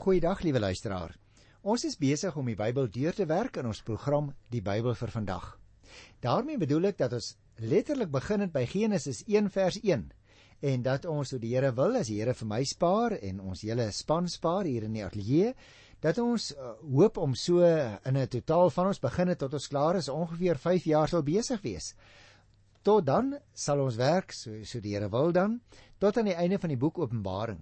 Goeiedag liewe luisteraar. Ons is besig om die Bybel deur te werk in ons program Die Bybel vir vandag. daarmee bedoel ek dat ons letterlik begin het by Genesis 1 vers 1 en dat ons so die Here wil as die Here vir my spaar en ons hele span spaar hier in die ateljee dat ons uh, hoop om so in 'n totaal van ons begin het tot ons klaar is ongeveer 5 jaar sal besig wees. Tot dan sal ons werk so so die Here wil dan tot aan die einde van die boek Openbaring.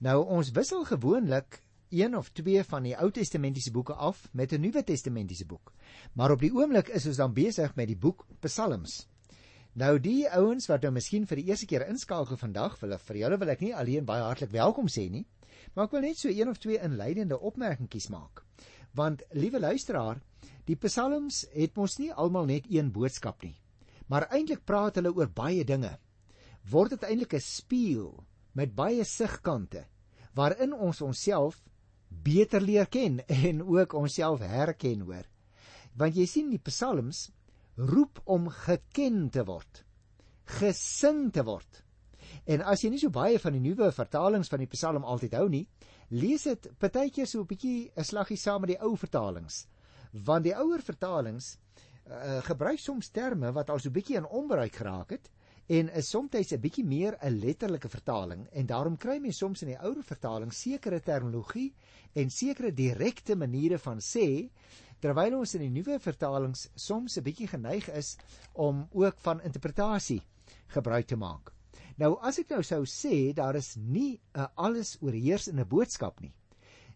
Nou ons wissel gewoonlik een of twee van die Ou Testamentiese boeke af met 'n Nuwe Testamentiese boek. Maar op die oomblik is ons dan besig met die boek Psalms. Nou die ouens wat nou miskien vir die eerste keer inskakel vandag, wil vir julle wil ek nie alleen baie hartlik welkom sê nie, maar ek wil net so een of twee inleidende opmerkingkies maak. Want liewe luisteraar, die Psalms het mos nie almal net een boodskap nie, maar eintlik praat hulle oor baie dinge. Word dit eintlik 'n spieël met baie sigkante waarin ons onsself beter leer ken en ook onsself herken hoor. Want jy sien die psalms roep om geken te word, gesing te word. En as jy nie so baie van die nuwe vertalings van die psalm altyd hou nie, lees dit partykeer so 'n bietjie 'n slaggie saam met die ou vertalings. Want die ouer vertalings uh, gebruik soms terme wat al so 'n bietjie in onbruik geraak het en is soms 'n bietjie meer 'n letterlike vertaling en daarom kry mens soms in die ouer vertaling sekere terminologie en sekere direkte maniere van sê terwyl ons in die nuwe vertalings soms 'n bietjie geneig is om ook van interpretasie gebruik te maak. Nou as ek nou sou sê daar is nie 'n alles oorheersende boodskap nie,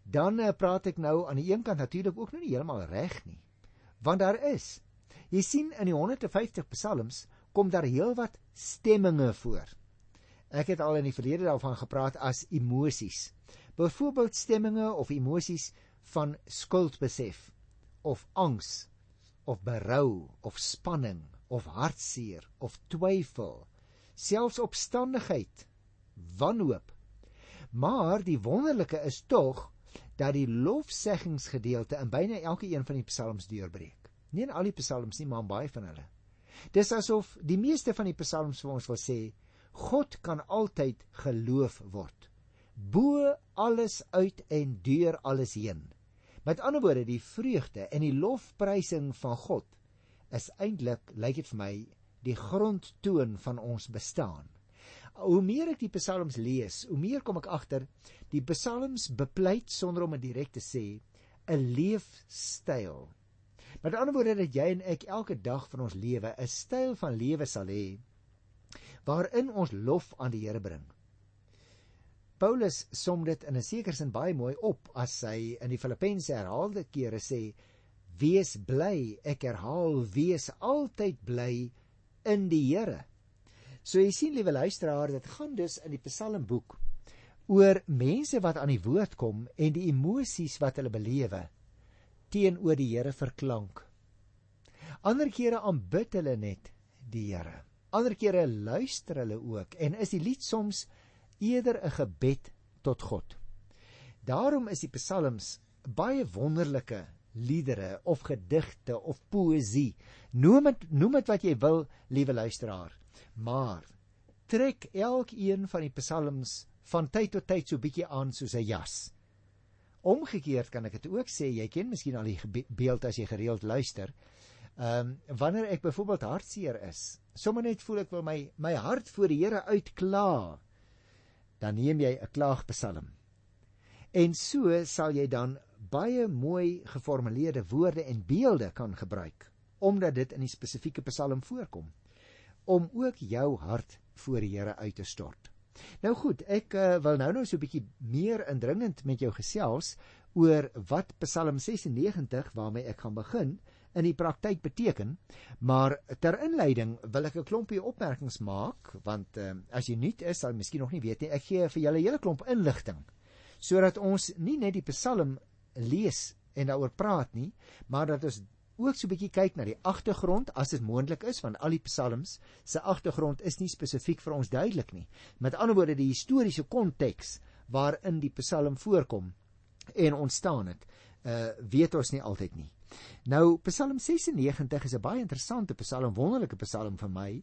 dan uh, praat ek nou aan die een kant natuurlik ook nou nie heeltemal reg nie. Want daar is. Jy sien in die 150 psalms kom daar heelwat stemminge voor. Ek het al in die verlede daarvan gepraat as emosies. Byvoorbeeld stemminge of emosies van skuldbesef of angs of berou of spanning of hartseer of twyfel, selfs opstandigheid, wanhoop. Maar die wonderlike is tog dat die lofseggingsgedeelte in byna elke een van die psalms deurbreek. Nie in al die psalms nie, maar in baie van hulle. Dis asof die meeste van die psalms vir ons wil sê God kan altyd geloof word. Bo alles uit en deur alles heen. Met ander woorde, die vreugde en die lofprysing van God is eintlik, lyk dit vir my, die grondtoon van ons bestaan. Hoe meer ek die psalms lees, hoe meer kom ek agter die psalms bepleit sonder om dit direk te sê 'n leefstyl Met ander woorde dat jy en ek elke dag van ons lewe 'n styl van lewe sal hê waarin ons lof aan die Here bring. Paulus som dit in 'n sekere sin baie mooi op as hy in die Filippense herhaalde kere sê: "Wees bly, ek herhaal, wees altyd bly in die Here." So jy sien liewe luisteraar, dit gaan dus in die Psalmboek oor mense wat aan die woord kom en die emosies wat hulle belewe teenoor die Here verklank. Ander kere aanbid hulle net die Here. Ander kere luister hulle ook en is die lied soms eerder 'n gebed tot God. Daarom is die psalms baie wonderlike liedere of gedigte of poësie. Noem dit noem dit wat jy wil, liewe luisteraar. Maar trek elkeen van die psalms van tyd tot tyd so bietjie aan soos 'n jas. Omgekeerd kan ek dit ook sê, jy ken miskien al die beeld as jy gereeld luister. Ehm um, wanneer ek byvoorbeeld hartseer is, sommer net voel ek wil my my hart voor die Here uitkla, dan neem jy 'n klaagpsalm. En so sal jy dan baie mooi geformuleerde woorde en beelde kan gebruik omdat dit in die spesifieke psalm voorkom om ook jou hart voor die Here uit te stort. Nou goed, ek uh, wil nou nou so 'n bietjie meer indringend met jou gesels oor wat Psalm 96 waarmee ek gaan begin in die praktyk beteken. Maar ter inleiding wil ek 'n klompie opmerkings maak want uh, as jy nuut is, sal jy miskien nog nie weet nie. Ek gee vir julle 'n hele klomp inligting sodat ons nie net die Psalm lees en daaroor praat nie, maar dat ons ook so 'n bietjie kyk na die agtergrond as dit moontlik is want al die psalms se agtergrond is nie spesifiek vir ons duidelik nie. Met ander woorde die historiese konteks waarin die psalm voorkom en ontstaan het, uh weet ons nie altyd nie. Nou Psalm 96 is 'n baie interessante psalm, wonderlike psalm vir my.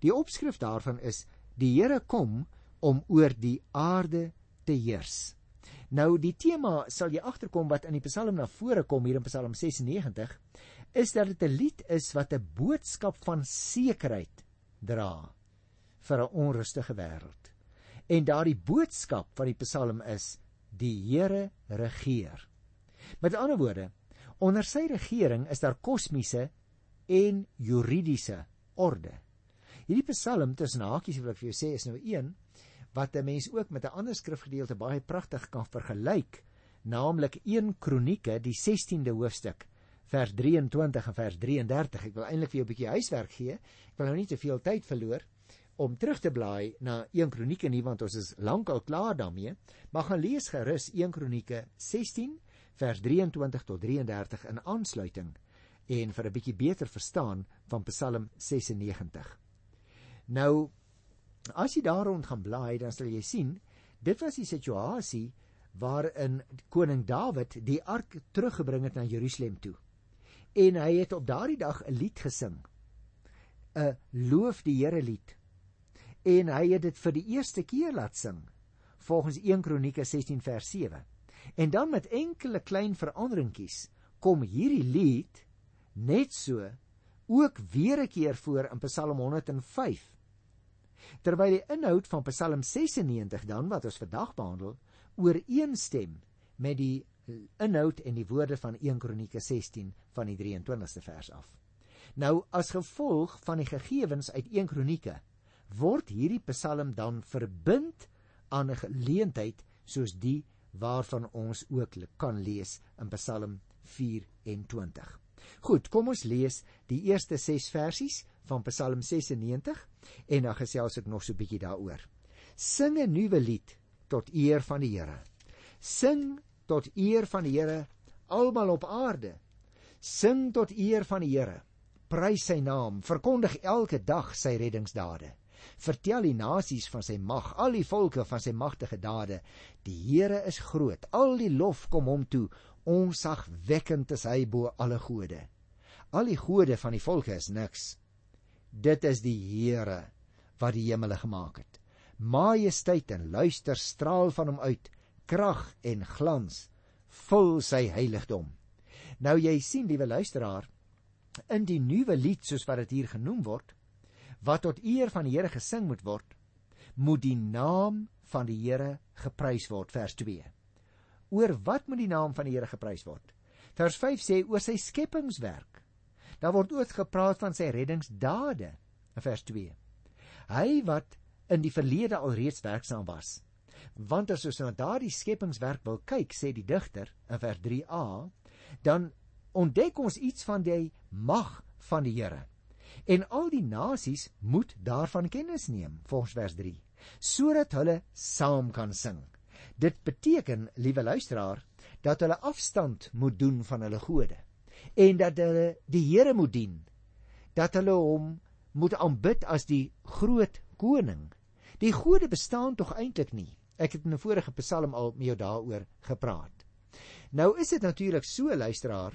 Die opskrif daarvan is: Die Here kom om oor die aarde te heers. Nou die tema sal jy agterkom wat in die Psalm na vore kom hier in Psalm 96 is dat dit 'n lied is wat 'n boodskap van sekerheid dra vir 'n onrustige wêreld. En daardie boodskap van die Psalm is die Here regeer. Met ander woorde, onder sy regering is daar kosmiese en juridiese orde. Hierdie Psalm tussen hakies wil ek vir jou sê is nou een wat 'n mens ook met 'n ander skrifgedeelte baie pragtig kan vergelyk, naamlik 1 Kronieke, die 16de hoofstuk, vers 23 en vers 33. Ek wil eintlik vir jou 'n bietjie huiswerk gee. Ek wil nou nie te veel tyd verloor om terug te blaai na 1 Kronieke nie want ons is lankal klaar daarmee, maar gaan lees gerus 1 Kronieke 16 vers 23 tot 33 in aansluiting en vir 'n bietjie beter verstaan van Psalm 96. Nou As jy daar rond gaan blaai, dan sal jy sien, dit was die situasie waarin koning Dawid die ark teruggebring het na Jerusalem toe. En hy het op daardie dag 'n lied gesing. 'n Loof die Here lied. En hy het dit vir die eerste keer laat sing volgens 1 Kronieke 16 vers 7. En dan met enkele klein veranderingkies kom hierdie lied net so ook weer 'n keer voor in Psalm 105 terwyl die inhoud van Psalm 96 dan wat ons vandag behandel ooreenstem met die inhoud en die woorde van 1 Kronieke 16 van die 23ste vers af. Nou as gevolg van die gegevens uit 1 Kronieke word hierdie Psalm dan verbind aan 'n geleentheid soos die waarvan ons ook kan lees in Psalm 24. Goed, kom ons lees die eerste 6 versies van Psalm 96 en dan gesels ek nog so 'n bietjie daaroor. Sing 'n nuwe lied tot eer van die Here. Sing tot eer van die Here almal op aarde. Sing tot eer van die Here. Prys sy naam, verkondig elke dag sy reddingsdade. Vertel die nasies van sy mag, al die volke van sy magtige dade. Die Here is groot, al die lof kom hom toe. Onsagwekkend is hy bo alle gode. Al die gode van die volke is niks. Dit is die Here wat die hemele gemaak het. Majesteit en luister straal van hom uit. Krag en glans vul sy heiligdom. Nou jy sien, liewe luisteraar, in die nuwe lied soos wat dit hier genoem word, wat tot eer van die Here gesing moet word, moet die naam van die Here geprys word vers 2. Oor wat moet die naam van die Here geprys word? Vers 5 sê oor sy skepingswerk. Daar word ook gepraat van sy reddingsdade in vers 2. Hy wat in die verlede alreeds werksaam was. Want as ons na daardie skepingswerk wil kyk, sê die digter in vers 3a, dan ontdek ons iets van die mag van die Here. En al die nasies moet daarvan kennis neem, volgens vers 3, sodat hulle saam kan sing. Dit beteken, liewe luisteraar, dat hulle afstand moet doen van hulle gode en dat hulle die Here moet dien dat hulle hom moet aanbid as die groot koning. Die gode bestaan tog eintlik nie. Ek het in 'n vorige psalm al met jou daaroor gepraat. Nou is dit natuurlik so luisteraar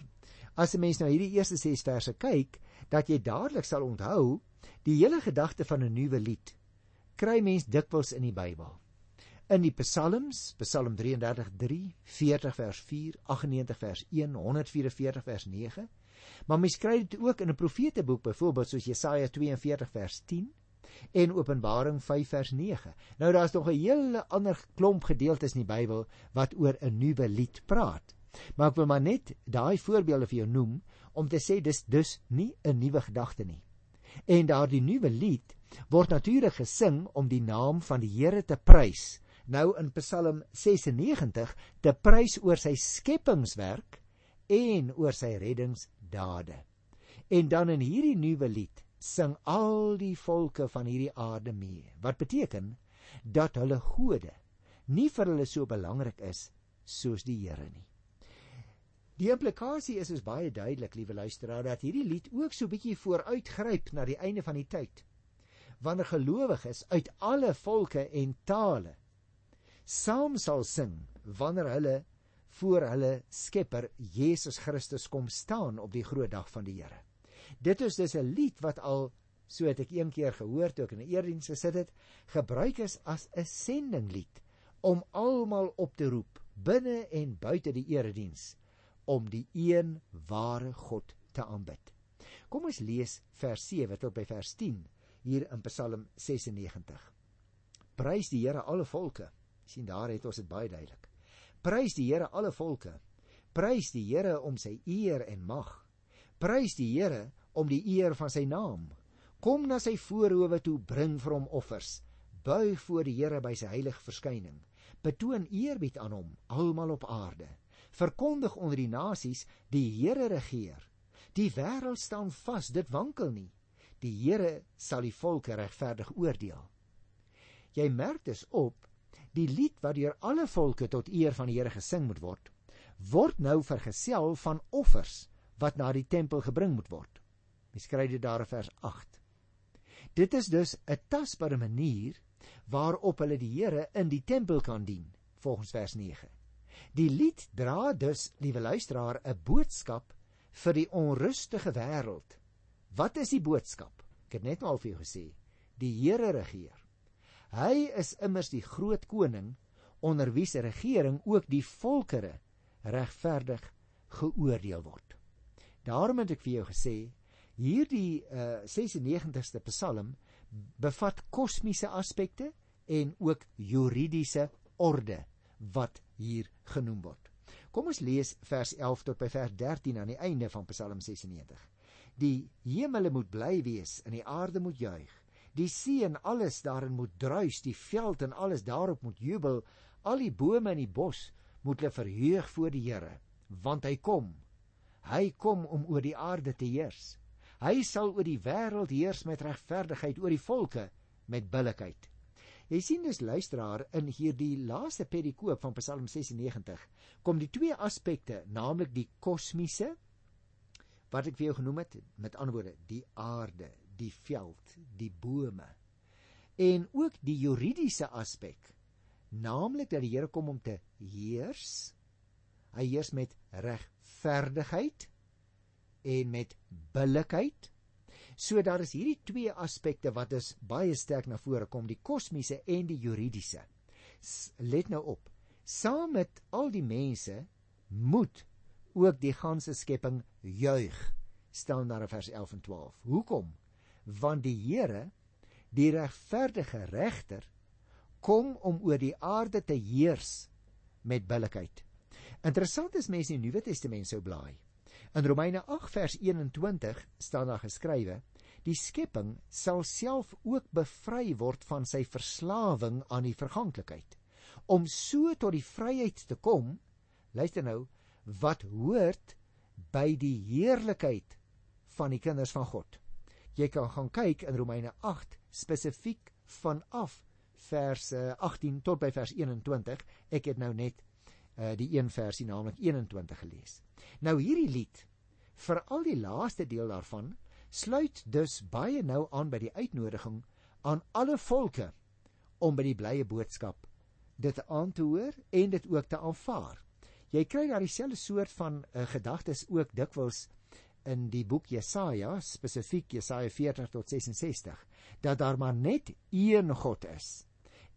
as 'n mens nou hierdie eerste 6 verse kyk dat jy dadelik sal onthou die hele gedagte van 'n nuwe lied kry mens dikwels in die Bybel in die psalms psalm 33:3 40 vers 4 98 vers 1 144 vers 9 maar mens kry dit ook in 'n profeteboek byvoorbeeld soos Jesaja 42 vers 10 en Openbaring 5 vers 9 nou daar's nog 'n hele ander klomp gedeeltes in die Bybel wat oor 'n nuwe lied praat. Maar ek wil maar net daai voorbeelde vir jou noem om te sê dis dus nie 'n nuwe gedagte nie. En daardie nuwe lied word natuurlik gesing om die naam van die Here te prys nou in Psalm 96 te prys oor sy skepingswerk en oor sy reddingsdade. En dan in hierdie nuwe lied sing al die volke van hierdie aarde mee. Wat beteken dat hulle gode nie vir hulle so belangrik is soos die Here nie. Die implikasie is is baie duidelik, liewe luisteraar, dat hierdie lied ook so bietjie vooruitgryp na die einde van die tyd. Wanneer gelowiges uit alle volke en tale saam sal sing wanneer hulle voor hulle Skepper Jesus Christus kom staan op die groot dag van die Here. Dit is dus 'n lied wat al so het ek een keer gehoor toe ek in 'n eerdiens gesit het, gebruik is as 'n sendinglied om almal op te roep binne en buite die erediens om die een ware God te aanbid. Kom ons lees vers 7 tot by vers 10 hier in Psalm 96. Prys die Here alle volke. Sien daar het ons dit baie duidelik. Prys die Here alle volke. Prys die Here om sy eer en mag. Prys die Here om die eer van sy naam. Kom na sy voorhoewe toe, bring vir hom offers. Buig voor die Here by sy heilige verskyning. Betoon eerbied aan hom almal op aarde. Verkondig onder die nasies die Here regeer. Die wêreld staan vas, dit wankel nie. Die Here sal die volke regverdig oordeel. Jy merk dus op die lied wat deur alle volke tot eer van die Here gesing moet word, word nou vergesel van offers wat na die tempel gebring moet word. Mens kry dit daar in vers 8. Dit is dus 'n tasbare manier waarop hulle die Here in die tempel kan dien, volgens vers 9. Die lied dra dus, liewe luisteraar, 'n boodskap vir die onrustige wêreld. Wat is die boodskap? Ek het net al vir jou gesê, die Here regeer. Hy is immers die groot koning onder wie se regering ook die volkere regverdig geoordeel word. Daarom het ek vir jou gesê, hierdie uh, 96ste Psalm bevat kosmiese aspekte en ook juridiese orde wat hier genoem word. Kom ons lees vers 11 tot by vers 13 aan die einde van Psalm 96. Die hemele moet bly wees en die aarde moet juig. Die see en alles daarin moet druis, die veld en alles daarop moet jubel. Al die bome in die bos moet hulle verheug voor die Here, want hy kom. Hy kom om oor die aarde te heers. Hy sal oor die wêreld heers met regverdigheid oor die volke met billikheid. Jy sien dus luisteraar in hierdie laaste perikoop van Psalm 96 kom die twee aspekte, naamlik die kosmiese wat ek vir jou genoem het, met ander woorde, die aarde, die veld, die bome en ook die juridiese aspek, naamlik dat die Here kom om te heers. Hy heers met regverdigheid en met billikheid. So daar is hierdie twee aspekte wat is baie sterk na vore kom, die kosmiese en die juridiese. Let nou op. Saam met al die mense moet ook die ganse skepping juig. Stel na vers 11 en 12. Hoekom? Want die Here, die regverdige regter, kom om oor die aarde te heers met billikheid. Interessant is mense in die Nuwe Testament sou blaai. In Romeine 8 vers 21 staan daar geskrywe: Die skepping sal self ook bevry word van sy verslawing aan die verganklikheid om so tot die vryheid te kom. Luister nou, wat hoort by die heerlikheid van die kinders van God. Jy kan gaan kyk in Romeine 8 spesifiek vanaf vers 18 tot by vers 21. Ek het nou net uh, die een versie naamlik 21 gelees. Nou hierdie lied, veral die laaste deel daarvan, sluit dus baie nou aan by die uitnodiging aan alle volke om by die blye boodskap dit aan te hoor en dit ook te aanvaar. Jy kry daar dieselfde soort van uh, gedagtes ook dikwels in die boek Jesaja, spesifiek Jesaja 40 tot 66, dat daar maar net een God is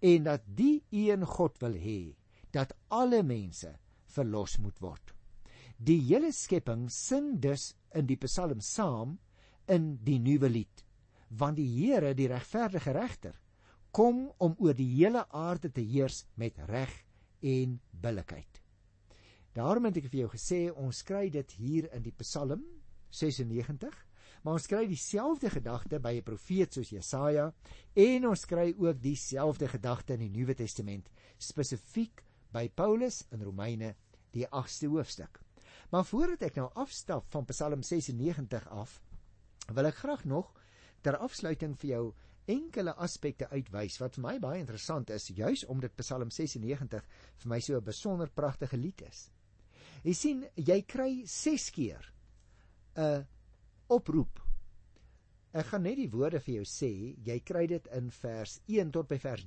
en dat die een God wil hê dat alle mense verlos moet word. Die hele skepping sing dus in die Psalm saam in die nuwe lied, want die Here, die regverdige regter, kom om oor die hele aarde te heers met reg en billikheid. Daarom het ek vir jou gesê ons kry dit hier in die Psalm 96, maar ons kry dieselfde gedagte by 'n profeet soos Jesaja en ons kry ook dieselfde gedagte in die Nuwe Testament spesifiek by Paulus in Romeine die 8ste hoofstuk. Maar voordat ek nou afstap van Psalm 96 af, wil ek graag nog ter afsluiting vir jou enkele aspekte uitwys wat vir my baie interessant is, juis omdat Psalm 96 vir my so 'n besonder pragtige lied is. Jy sien, jy kry 6 keer 'n oproep. Ek gaan net die woorde vir jou sê, jy kry dit in vers 1 tot by vers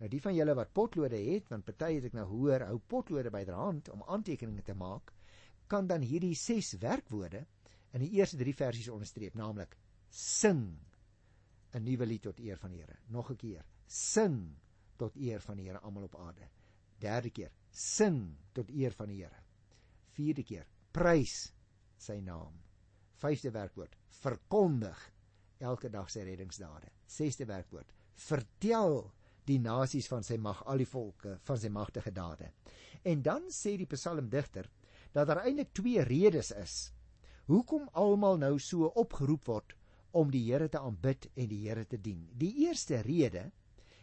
Nou die van julle wat potlode het, want party het ek nou hoor, hou potlode byderhand om aantekeninge te maak, kan dan hierdie 6 werkwoorde in die eerste 3 versies onderstreep, naamlik sing 'n nuwe lied tot eer van die Here. Nog 'n keer, sing tot eer van die Here almal op aarde. Derde keer, sing tot eer van die Here. Vierde keer, prys sy naam. Vyfde werkwoord, verkondig elke dag sy reddingsdade. Sesde werkwoord, vertel die nasies van sy mag, al die volke van sy magtige dade. En dan sê die psalmdigter dat daar eintlik twee redes is hoekom almal nou so opgeroep word om die Here te aanbid en die Here te dien. Die eerste rede,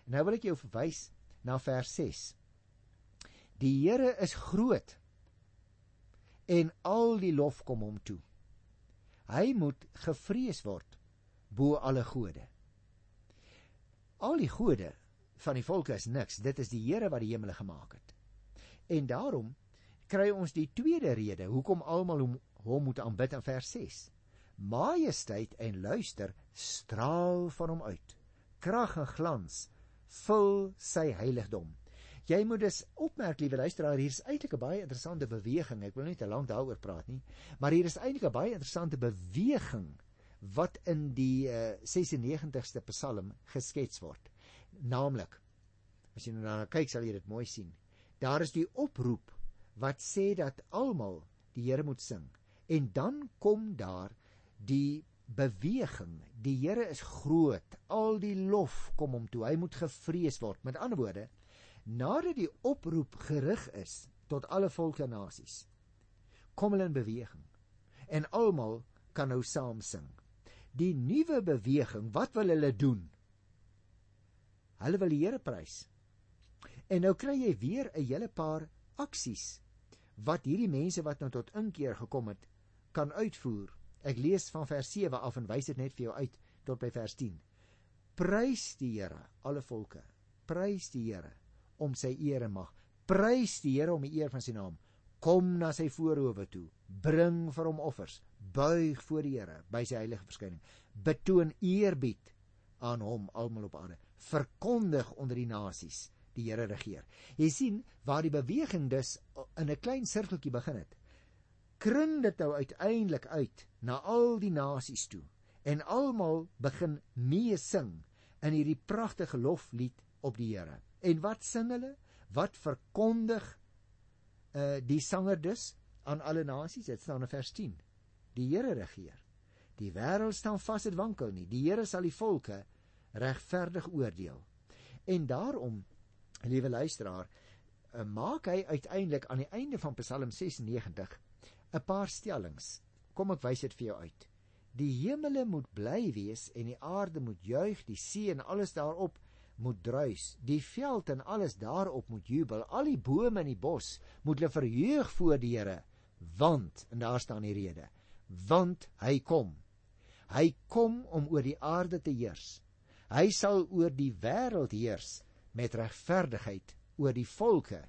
en nou wil ek jou verwys na vers 6. Die Here is groot en al die lof kom hom toe. Hy moet gevrees word bo alle gode. Al die gode van die volke is niks, dit is die Here wat die hemele gemaak het. En daarom kry ons die tweede rede hoekom almal hom, hom moet aanbid in vers 6. Majesteit en luister straal van hom uit. Krag en glans vul sy heiligdom. Jy moet dus opmerk, liewe luisteraar, hier is eintlik 'n baie interessante beweging. Ek wil nie te lank daaroor praat nie, maar hier is eintlik 'n baie interessante beweging wat in die uh, eh, 96ste Psalm geskets word. Naamlik, as jy nou daarna kyk, sal jy dit mooi sien. Daar is die oproep wat sê dat almal die Here moet sing. En dan kom daar die beweging. Die Here is groot. Al die lof kom hom toe. Hy moet gevrees word. Met ander woorde, nadat die oproep gerig is tot alle volke en nasies kom hulle in beweging en almal kan nou saam sing. Die nuwe beweging wat wil hulle doen? Hulle wil die Here prys. En nou kry jy weer 'n hele paar aksies wat hierdie mense wat nou tot inkeer gekom het kan uitvoer. Ek lees van vers 7 af en wys dit net vir jou uit tot by vers 10 prys die Here alle volke. Prys die Here om sy eer en mag. Prys die Here om die eer van sy naam. Kom na sy voorhoewe toe. Bring vir hom offers. Buig voor die Here by sy heilige verskyning. Betoon eerbied aan hom almal op aarde. Verkondig onder die nasies die Here regeer. Jy sien waar die beweging dus in 'n klein sirkeltjie begin het. Kring dit nou uiteindelik uit na al die nasies toe en almal begin mee sing in hierdie pragtige loflied op die Here. En wat sing hulle? Wat verkondig uh die sanger dus aan alle nasies? Dit staan in vers 10. Die Here regeer. Die wêreld staan vas, dit wankel nie. Die Here sal die volke regverdig oordeel. En daarom, liewe luisteraar, uh, maak hy uiteindelik aan die einde van Psalm 96 'n paar stellings. Kom ek wys dit vir jou uit. Die hemele moet bly wees en die aarde moet juig, die see en alles daarop moet druis, die veld en alles daarop moet jubel, al die bome in die bos moet hulle verheug voor die Here, want en daar staan die rede, want hy kom. Hy kom om oor die aarde te heers. Hy sal oor die wêreld heers met regverdigheid oor die volke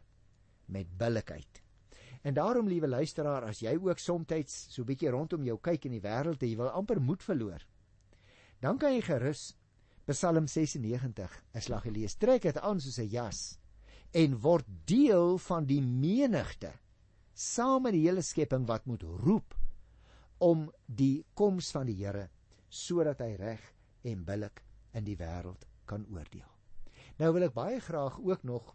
met billikheid. En daarom liewe luisteraar, as jy ook soms so 'n bietjie rondom jou kyk in die wêreld en jy wil amper moed verloor, dan kan jy gerus Psalm 96 is lag gelees. Trek dit aan soos 'n jas en word deel van die menigte saam met die hele skepping wat moet roep om die koms van die Here sodat hy reg en billik in die wêreld kan oordeel. Nou wil ek baie graag ook nog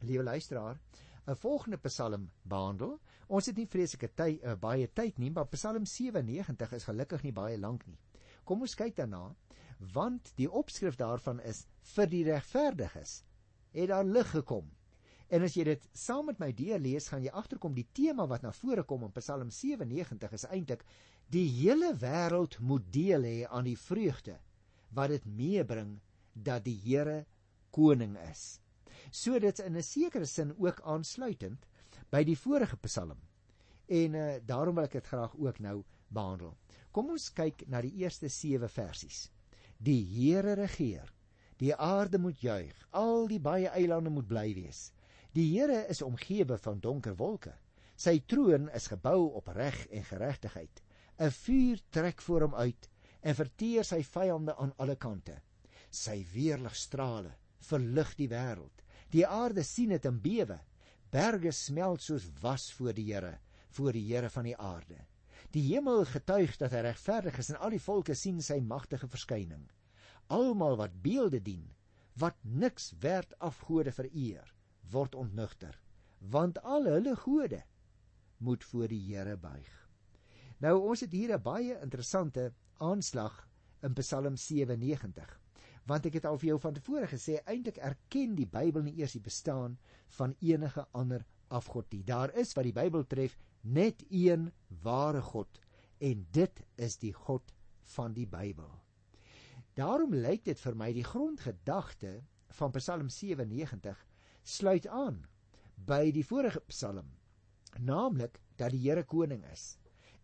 liewe luisteraar 'n volgende Psalm behandel. Ons het nie vreeslike tyd uh, baie tyd nie, maar Psalm 97 is gelukkig nie baie lank nie. Kom ons kyk daarna want die opskrif daarvan is vir die regverdiges het daar lig gekom. En as jy dit saam met my deurlees, gaan jy agterkom die tema wat na vore kom in Psalm 97 is eintlik die hele wêreld moet deel hê aan die vreugde wat dit meebring dat die Here koning is. So dit in 'n sekere sin ook aansluitend by die vorige Psalm. En uh, daarom wil ek dit graag ook nou behandel. Kom ons kyk na die eerste 7 versies. Die Here regeer. Die aarde moet juig. Al die baie eilande moet bly wees. Die Here is omgewe van donker wolke. Sy troon is gebou op reg en geregtigheid. 'n Vuur trek voor hom uit en verteer sy vyande aan alle kante. Sy weerlig strale verlig die wêreld. Die aarde sien dit en bewe. Berge smelt soos was voor die Here, voor die Here van die aarde. Die hemel getuig dat hy regverdig is en al die volke sien sy magtige verskyning. Almal wat beelde dien, wat niks werd afgode vereer, word ontnugter. want al hulle gode moet voor die Here buig. Nou ons het hier 'n baie interessante aanslag in Psalm 97. Want ek het al vir jou van tevore gesê eintlik erken die Bybel nie eers die bestaan van enige ander afgod nie. Daar is wat die Bybel tref net een ware God en dit is die God van die Bybel. Daarom lyk dit vir my die grondgedagte van Psalm 97 sluit aan by die vorige Psalm, naamlik dat die Here koning is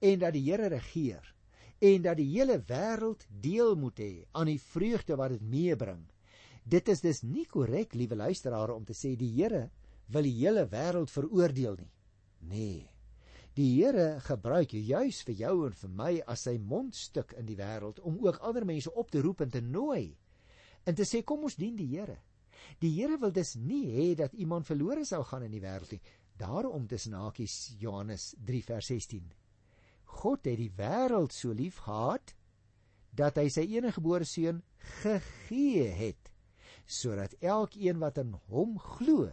en dat die Here regeer en dat die hele wêreld deel moet hê aan die vreugde wat dit meebring. Dit is dus nie korrek, liewe luisteraars, om te sê die Here wil die hele wêreld veroordeel nie. Nee. Die Here gebruik juis vir jou en vir my as sy mondstuk in die wêreld om ook ander mense op te roep en te nooi en te sê kom ons dien die Here. Die Here wil dus nie hê dat iemand verlore sou gaan in die wêreld nie. Daarom tussen hakies Johannes 3 vers 16. God het die wêreld so lief gehad dat hy sy eniggebore seun gegee het sodat elkeen wat in hom glo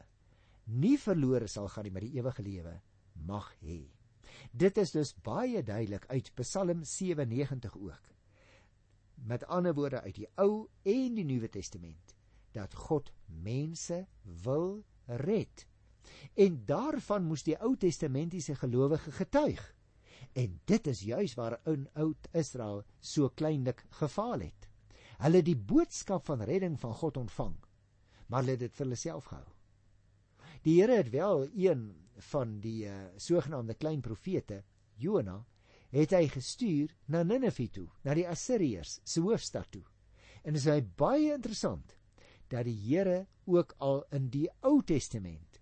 nie verlore sal gaan nie maar die ewige lewe mag hê. Dit is dus baie duidelik uit Psalm 97 ook. Met ander woorde uit die Ou en die Nuwe Testament dat God mense wil red. En daarvan moes die Ou Testamentiese gelowige getuig. En dit is juis waar in Oud Israel so kleinlik gefaal het. Hulle die boodskap van redding van God ontvang, maar hulle het dit vir hulle self gehou. Die Here het wel een van die uh, sogenaamde klein profete, Jona, het hy gestuur na Ninive toe, na die Assiriërs se hoofstad toe. En dit is baie interessant dat die Here ook al in die Ou Testament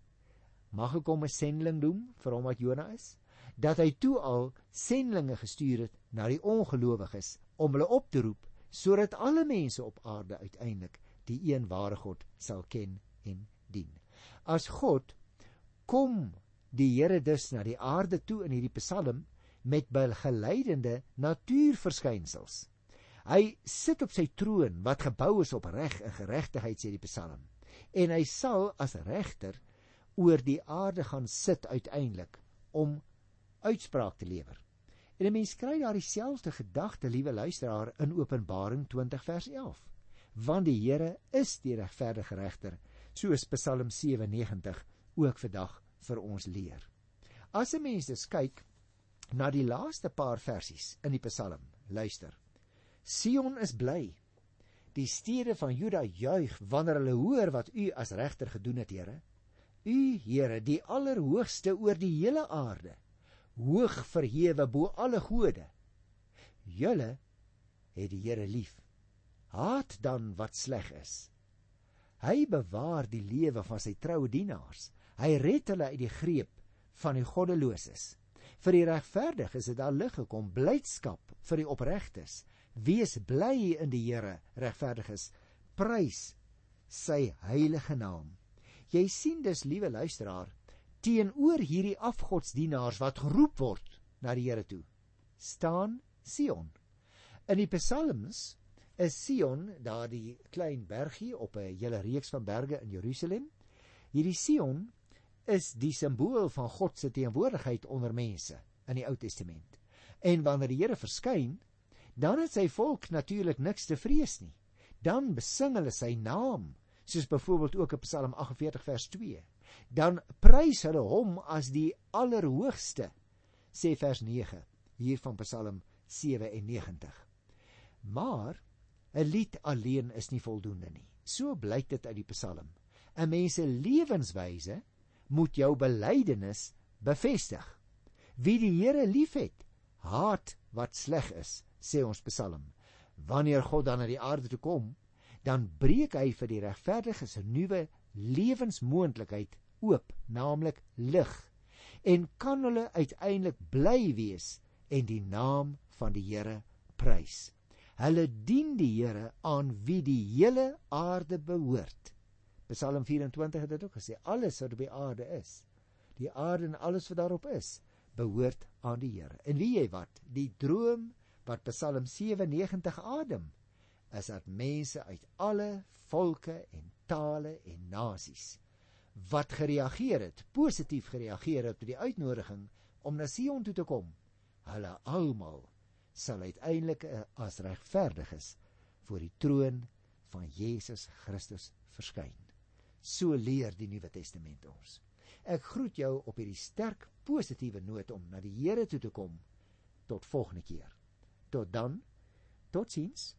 mag ek hom 'n sending doen vir hom wat Jona is, dat hy toe al sendlinge gestuur het na die ongelowiges om hulle op te roep sodat alle mense op aarde uiteindelik die een ware God sal ken en dien. As God kom die Here dus na die aarde toe in hierdie Psalm met begeleidende natuurverskynsels. Hy sit op sy troon wat gebou is op reg en geregtigheid sê die Psalm. En hy sal as regter oor die aarde gaan sit uiteindelik om uitspraak te lewer. En 'n mens kry daar dieselfde gedagte, liewe luisteraar, in Openbaring 20 vers 11. Want die Here is die regverdige regter, soos Psalm 97 ook vandag vir ons leer. As 'n mens dus kyk na die laaste paar versies in die Psalm, luister. Sion is bly. Die stede van Juda juig wanneer hulle hoor wat U as regter gedoen het, Here. U, Here, die Allerhoogste oor die hele aarde, hoog verhewe bo alle gode. Julle het die Here lief. Haat dan wat sleg is. Hy bewaar die lewe van sy troue dienaars. Hy red hulle uit die greep van die goddeloses. Vir die regverdiges het daar lig gekom, blydskap vir die opregtes. Wees bly in die Here, regverdiges. Prys sy heilige naam. Jy sien dus, liewe luisteraar, teenoor hierdie afgodsdienaars wat geroep word na die Here toe, staan Sion. In die Psalms is Sion daardie klein bergie op 'n hele reeks van berge in Jerusalem. Hierdie Sion is die simbool van God se teenwoordigheid onder mense in die Ou Testament. En wanneer die Here verskyn, dan het sy volk natuurlik niks te vrees nie. Dan besing hulle sy naam, soos byvoorbeeld ook in Psalm 48 vers 2. Dan prys hulle hom as die Allerhoogste, sê vers 9 hier van Psalm 97. Maar 'n lied alleen is nie voldoende nie. So blyk dit uit die Psalm. 'n Mens se lewenswyse moet jou belydenis bevestig. Wie die Here liefhet, haat wat sleg is sê ons Psalm. Wanneer God dan na die aarde toe kom, dan breek hy vir die regverdiges 'n nuwe lewensmoontlikheid oop, naamlik lig. En kan hulle uiteindelik bly wees en die naam van die Here prys. Hulle dien die Here aan wie die hele aarde behoort. Psalm 24 het dit ook gesê, alles wat op die aarde is, die aarde en alles wat daarop is, behoort aan die Here. En wie jy wat, die droom wat Psalm 97 adem, is dat mense uit alle volke en tale en nasies wat gereageer het, positief gereageer het op die uitnodiging om na Sion toe te kom, hulle almal sal uiteindelik as regverdiges voor die troon van Jesus Christus verskyn. So leer die Nuwe Testament ons. Ek groet jou op hierdie sterk positiewe noot om na die Here toe te kom. Tot volgende keer. Tot dan. Totsiens.